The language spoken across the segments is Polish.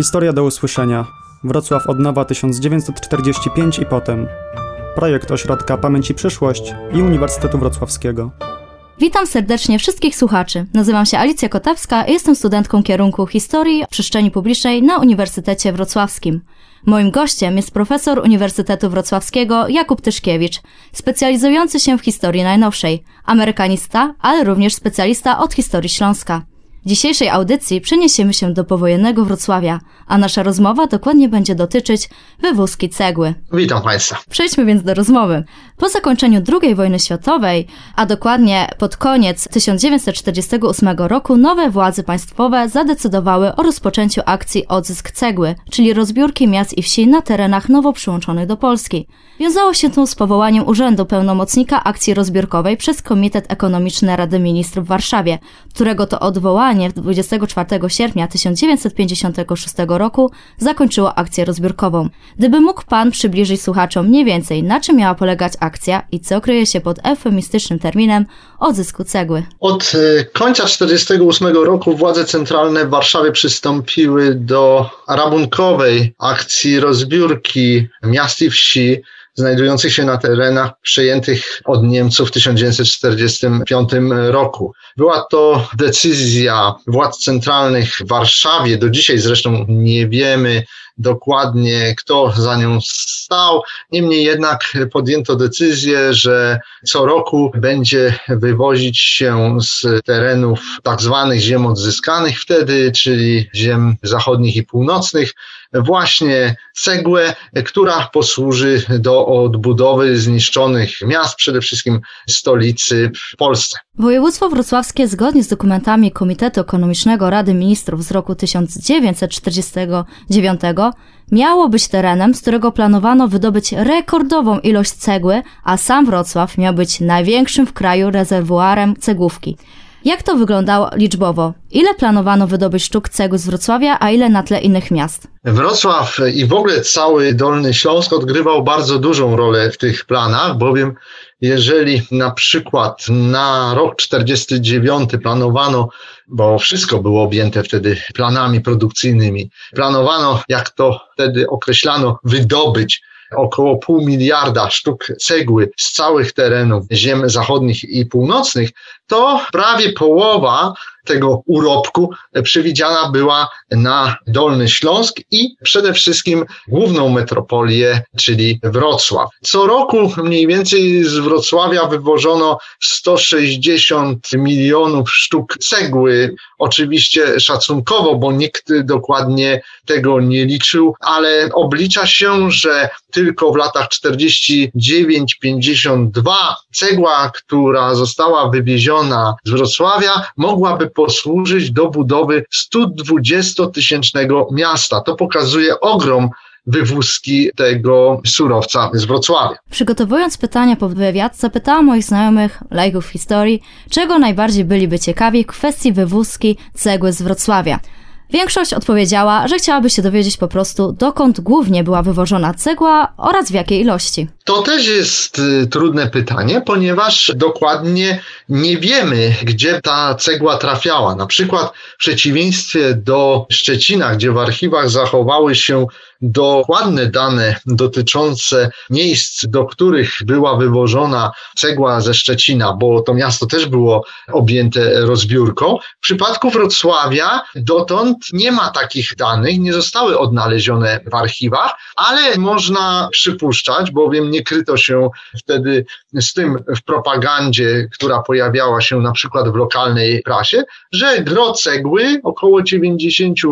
Historia do usłyszenia. Wrocław od nowa 1945 i potem. Projekt Ośrodka Pamięć i Przyszłość i Uniwersytetu Wrocławskiego. Witam serdecznie wszystkich słuchaczy. Nazywam się Alicja Kotewska i jestem studentką kierunku Historii Przestrzeni Publicznej na Uniwersytecie Wrocławskim. Moim gościem jest profesor Uniwersytetu Wrocławskiego Jakub Tyszkiewicz, specjalizujący się w historii najnowszej, amerykanista, ale również specjalista od historii Śląska. W dzisiejszej audycji przeniesiemy się do powojennego Wrocławia, a nasza rozmowa dokładnie będzie dotyczyć wywózki cegły. Witam Państwa. Przejdźmy więc do rozmowy. Po zakończeniu II wojny światowej, a dokładnie pod koniec 1948 roku, nowe władze państwowe zadecydowały o rozpoczęciu akcji Odzysk Cegły, czyli rozbiórki miast i wsi na terenach nowo przyłączonych do Polski. Wiązało się to z powołaniem Urzędu Pełnomocnika Akcji Rozbiórkowej przez Komitet Ekonomiczny Rady Ministrów w Warszawie, którego to odwołanie 24 sierpnia 1956 roku zakończyło akcję rozbiórkową. Gdyby mógł Pan przybliżyć słuchaczom mniej więcej, na czym miała polegać akcja i co kryje się pod eufemistycznym terminem odzysku cegły? Od e, końca 1948 roku władze centralne w Warszawie przystąpiły do rabunkowej akcji rozbiórki miast i wsi znajdujących się na terenach przejętych od Niemców w 1945 roku. Była to decyzja władz centralnych w Warszawie. Do dzisiaj zresztą nie wiemy dokładnie, kto za nią stał. Niemniej jednak podjęto decyzję, że co roku będzie wywozić się z terenów tak zwanych ziem odzyskanych wtedy, czyli ziem zachodnich i północnych, właśnie cegłę, która posłuży do odbudowy zniszczonych miast, przede wszystkim stolicy w Polsce. Województwo wrocławskie zgodnie z dokumentami Komitetu Ekonomicznego Rady Ministrów z roku 1949 miało być terenem, z którego planowano wydobyć rekordową ilość cegły, a sam Wrocław miał być największym w kraju rezerwuarem cegłówki. Jak to wyglądało liczbowo? Ile planowano wydobyć sztuk cegły z Wrocławia, a ile na tle innych miast? Wrocław i w ogóle cały Dolny Śląsk odgrywał bardzo dużą rolę w tych planach, bowiem jeżeli na przykład na rok 49 planowano, bo wszystko było objęte wtedy planami produkcyjnymi, planowano, jak to wtedy określano, wydobyć około pół miliarda sztuk cegły z całych terenów ziem zachodnich i północnych, to prawie połowa tego urobku przewidziana była na Dolny Śląsk i przede wszystkim główną metropolię, czyli Wrocław. Co roku mniej więcej z Wrocławia wywożono 160 milionów sztuk cegły. Oczywiście szacunkowo, bo nikt dokładnie tego nie liczył, ale oblicza się, że tylko w latach 49-52 cegła, która została wywieziona z Wrocławia, mogłaby posłużyć do budowy 120-tysięcznego miasta. To pokazuje ogrom wywózki tego surowca z Wrocławia. Przygotowując pytania po wywiad, zapytałam moich znajomych, lajków historii, czego najbardziej byliby ciekawi w kwestii wywózki cegły z Wrocławia. Większość odpowiedziała, że chciałaby się dowiedzieć po prostu, dokąd głównie była wywożona cegła oraz w jakiej ilości. To też jest y, trudne pytanie, ponieważ dokładnie nie wiemy, gdzie ta cegła trafiała. Na przykład w przeciwieństwie do Szczecina, gdzie w archiwach zachowały się dokładne dane dotyczące miejsc, do których była wywożona cegła ze Szczecina, bo to miasto też było objęte rozbiórką. W przypadku Wrocławia dotąd nie ma takich danych, nie zostały odnalezione w archiwach, ale można przypuszczać, bowiem nie kryto się wtedy z tym w propagandzie, która pojawiała się na przykład w lokalnej prasie, że gro cegły, około 90%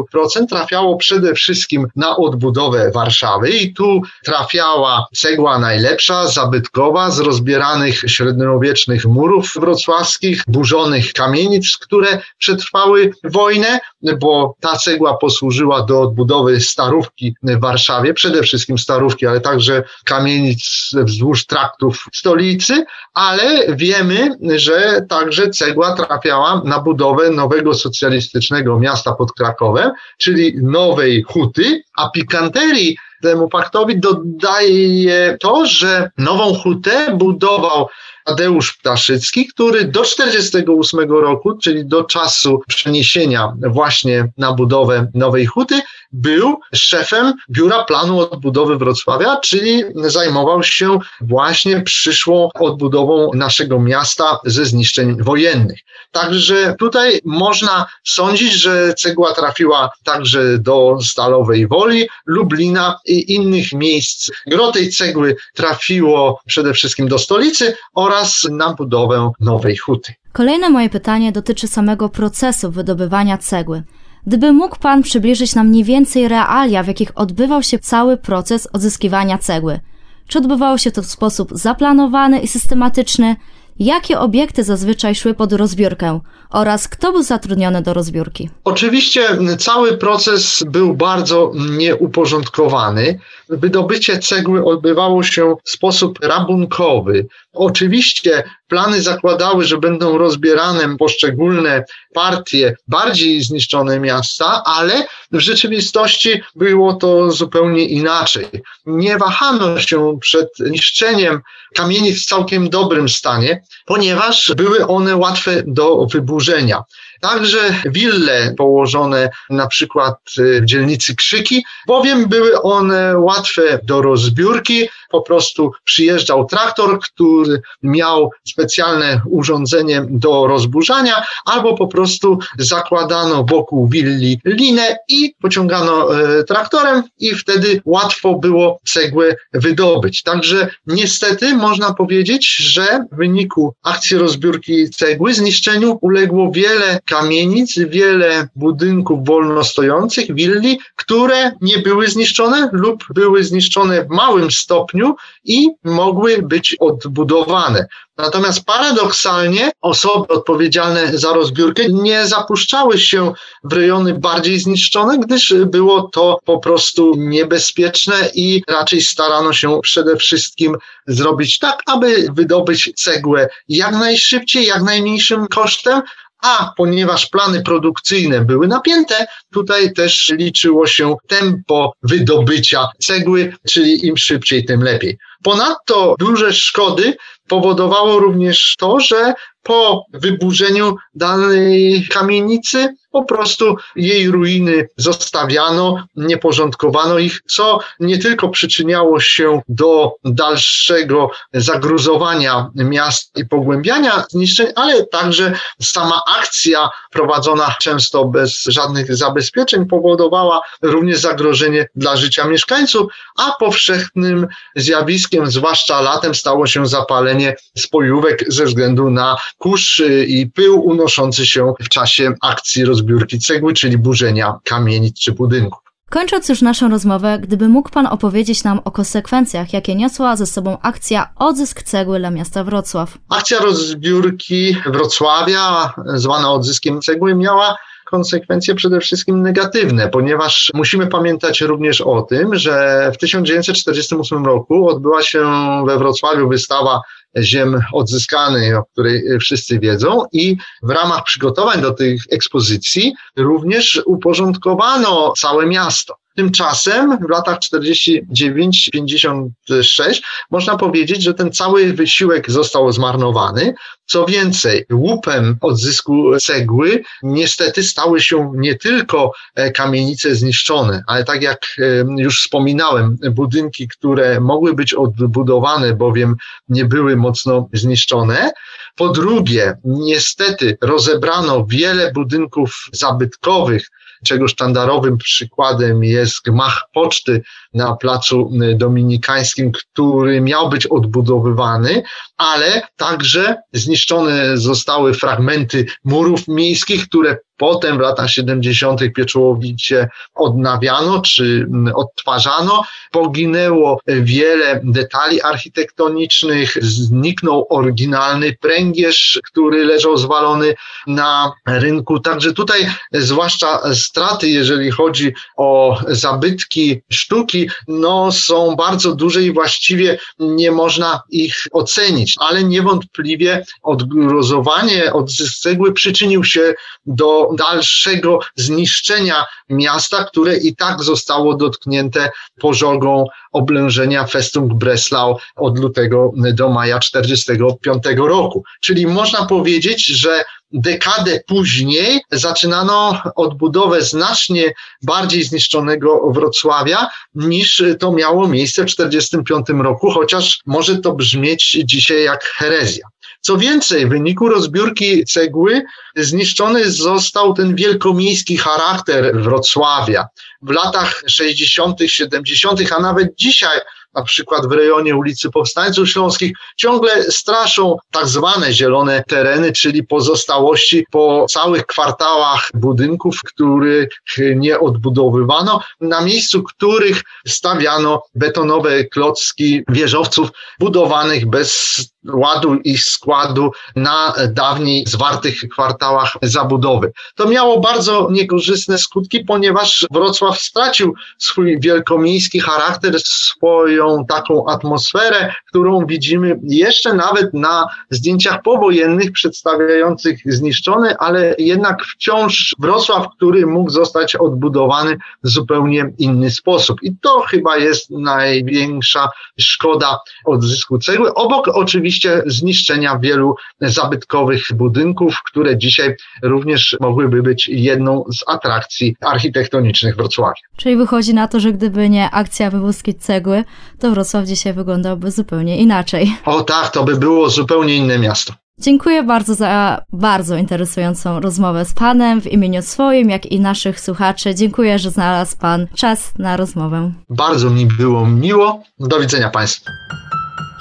trafiało przede wszystkim na odbudowę Warszawy i tu trafiała cegła najlepsza, zabytkowa, z rozbieranych średniowiecznych murów wrocławskich, burzonych kamienic, które przetrwały wojnę, bo ta cegła posłużyła do odbudowy starówki w Warszawie, przede wszystkim starówki, ale także kamienic wzdłuż traktów stolicy, ale wiemy, że także cegła trafiała na budowę nowego socjalistycznego miasta pod Krakowem, czyli Nowej Huty, a pikanterii temu faktowi dodaje to, że Nową Hutę budował Tadeusz Ptaszycki, który do 1948 roku, czyli do czasu przeniesienia właśnie na budowę Nowej Huty, był szefem Biura Planu Odbudowy Wrocławia, czyli zajmował się właśnie przyszłą odbudową naszego miasta ze zniszczeń wojennych. Także tutaj można sądzić, że cegła trafiła także do Stalowej Woli, Lublina i innych miejsc. Gro tej cegły trafiło przede wszystkim do stolicy oraz na budowę Nowej Huty. Kolejne moje pytanie dotyczy samego procesu wydobywania cegły. Gdyby mógł Pan przybliżyć nam mniej więcej realia, w jakich odbywał się cały proces odzyskiwania cegły. Czy odbywało się to w sposób zaplanowany i systematyczny? Jakie obiekty zazwyczaj szły pod rozbiórkę oraz kto był zatrudniony do rozbiórki? Oczywiście cały proces był bardzo nieuporządkowany. Wydobycie cegły odbywało się w sposób rabunkowy. Oczywiście plany zakładały, że będą rozbierane poszczególne partie bardziej zniszczone miasta, ale w rzeczywistości było to zupełnie inaczej. Nie wahano się przed niszczeniem kamienic w całkiem dobrym stanie, ponieważ były one łatwe do wyburzenia. Także wille położone na przykład w dzielnicy Krzyki, bowiem były one łatwe do rozbiórki. Po prostu przyjeżdżał traktor, który miał specjalne urządzenie do rozburzania, albo po prostu zakładano wokół willi linę i pociągano e, traktorem i wtedy łatwo było cegłę wydobyć. Także niestety można powiedzieć, że w wyniku akcji rozbiórki cegły zniszczeniu uległo wiele kamienic, wiele budynków wolno stojących, willi, które nie były zniszczone lub były zniszczone w małym stopniu i mogły być odbudowane. Natomiast paradoksalnie osoby odpowiedzialne za rozbiórkę nie zapuszczały się w rejony bardziej zniszczone, gdyż było to po prostu niebezpieczne i raczej starano się przede wszystkim zrobić tak, aby wydobyć cegłę jak najszybciej, jak najmniejszym kosztem, a ponieważ plany produkcyjne były napięte, tutaj też liczyło się tempo wydobycia cegły, czyli im szybciej, tym lepiej. Ponadto duże szkody powodowało również to, że po wyburzeniu danej kamienicy po prostu jej ruiny zostawiano, nie porządkowano ich, co nie tylko przyczyniało się do dalszego zagruzowania miast i pogłębiania zniszczeń, ale także sama akcja prowadzona często bez żadnych zabezpieczeń powodowała również zagrożenie dla życia mieszkańców, a powszechnym zjawiskiem, zwłaszcza latem, stało się zapalenie spojówek ze względu na kurz i pył unoszący się w czasie akcji rozbiórki cegły, czyli burzenia kamienic czy budynków. Kończąc już naszą rozmowę, gdyby mógł Pan opowiedzieć nam o konsekwencjach, jakie niosła ze sobą akcja Odzysk Cegły dla miasta Wrocław. Akcja rozbiórki Wrocławia, zwana Odzyskiem Cegły, miała konsekwencje przede wszystkim negatywne, ponieważ musimy pamiętać również o tym, że w 1948 roku odbyła się we Wrocławiu wystawa ziem odzyskanej, o której wszyscy wiedzą i w ramach przygotowań do tych ekspozycji również uporządkowano całe miasto. Tymczasem w latach 49-56 można powiedzieć, że ten cały wysiłek został zmarnowany. Co więcej, łupem odzysku cegły niestety stały się nie tylko e, kamienice zniszczone, ale tak jak e, już wspominałem, budynki, które mogły być odbudowane, bowiem nie były mocno zniszczone. Po drugie, niestety rozebrano wiele budynków zabytkowych, czego sztandarowym przykładem jest gmach poczty na placu dominikańskim, który miał być odbudowywany, ale także zniszczone zostały fragmenty murów miejskich, które Potem w latach 70. pieczołowicie odnawiano czy odtwarzano. Poginęło wiele detali architektonicznych, zniknął oryginalny pręgierz, który leżał zwalony na rynku. Także tutaj, zwłaszcza straty, jeżeli chodzi o zabytki sztuki, no są bardzo duże i właściwie nie można ich ocenić, ale niewątpliwie odgrozowanie od cegły przyczynił się do dalszego zniszczenia miasta, które i tak zostało dotknięte pożogą oblężenia Festung Breslau od lutego do maja 1945 roku. Czyli można powiedzieć, że dekadę później zaczynano odbudowę znacznie bardziej zniszczonego Wrocławia niż to miało miejsce w 1945 roku, chociaż może to brzmieć dzisiaj jak herezja. Co więcej, w wyniku rozbiórki cegły zniszczony został ten wielkomiejski charakter Wrocławia. W latach 60., 70., a nawet dzisiaj na przykład w rejonie ulicy Powstańców Śląskich, ciągle straszą tak zwane zielone tereny, czyli pozostałości po całych kwartałach budynków, których nie odbudowywano, na miejscu których stawiano betonowe klocki wieżowców budowanych bez ładu i składu na dawniej zwartych kwartałach zabudowy. To miało bardzo niekorzystne skutki, ponieważ Wrocław stracił swój wielkomiejski charakter, swoją taką atmosferę, którą widzimy jeszcze nawet na zdjęciach powojennych przedstawiających zniszczony, ale jednak wciąż Wrocław, który mógł zostać odbudowany w zupełnie inny sposób. I to chyba jest największa szkoda odzysku cegły. Obok oczywiście zniszczenia wielu zabytkowych budynków, które dzisiaj również mogłyby być jedną z atrakcji architektonicznych Wrocławia. Czyli wychodzi na to, że gdyby nie akcja wywózki cegły, to Wrocław dzisiaj wyglądałby zupełnie inaczej. O tak, to by było zupełnie inne miasto. Dziękuję bardzo za bardzo interesującą rozmowę z Panem w imieniu swoim, jak i naszych słuchaczy. Dziękuję, że znalazł Pan czas na rozmowę. Bardzo mi było miło. Do widzenia Państwu.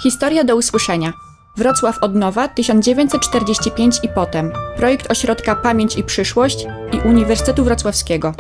Historia do usłyszenia. Wrocław od nowa 1945 i potem. Projekt Ośrodka Pamięć i Przyszłość i Uniwersytetu Wrocławskiego.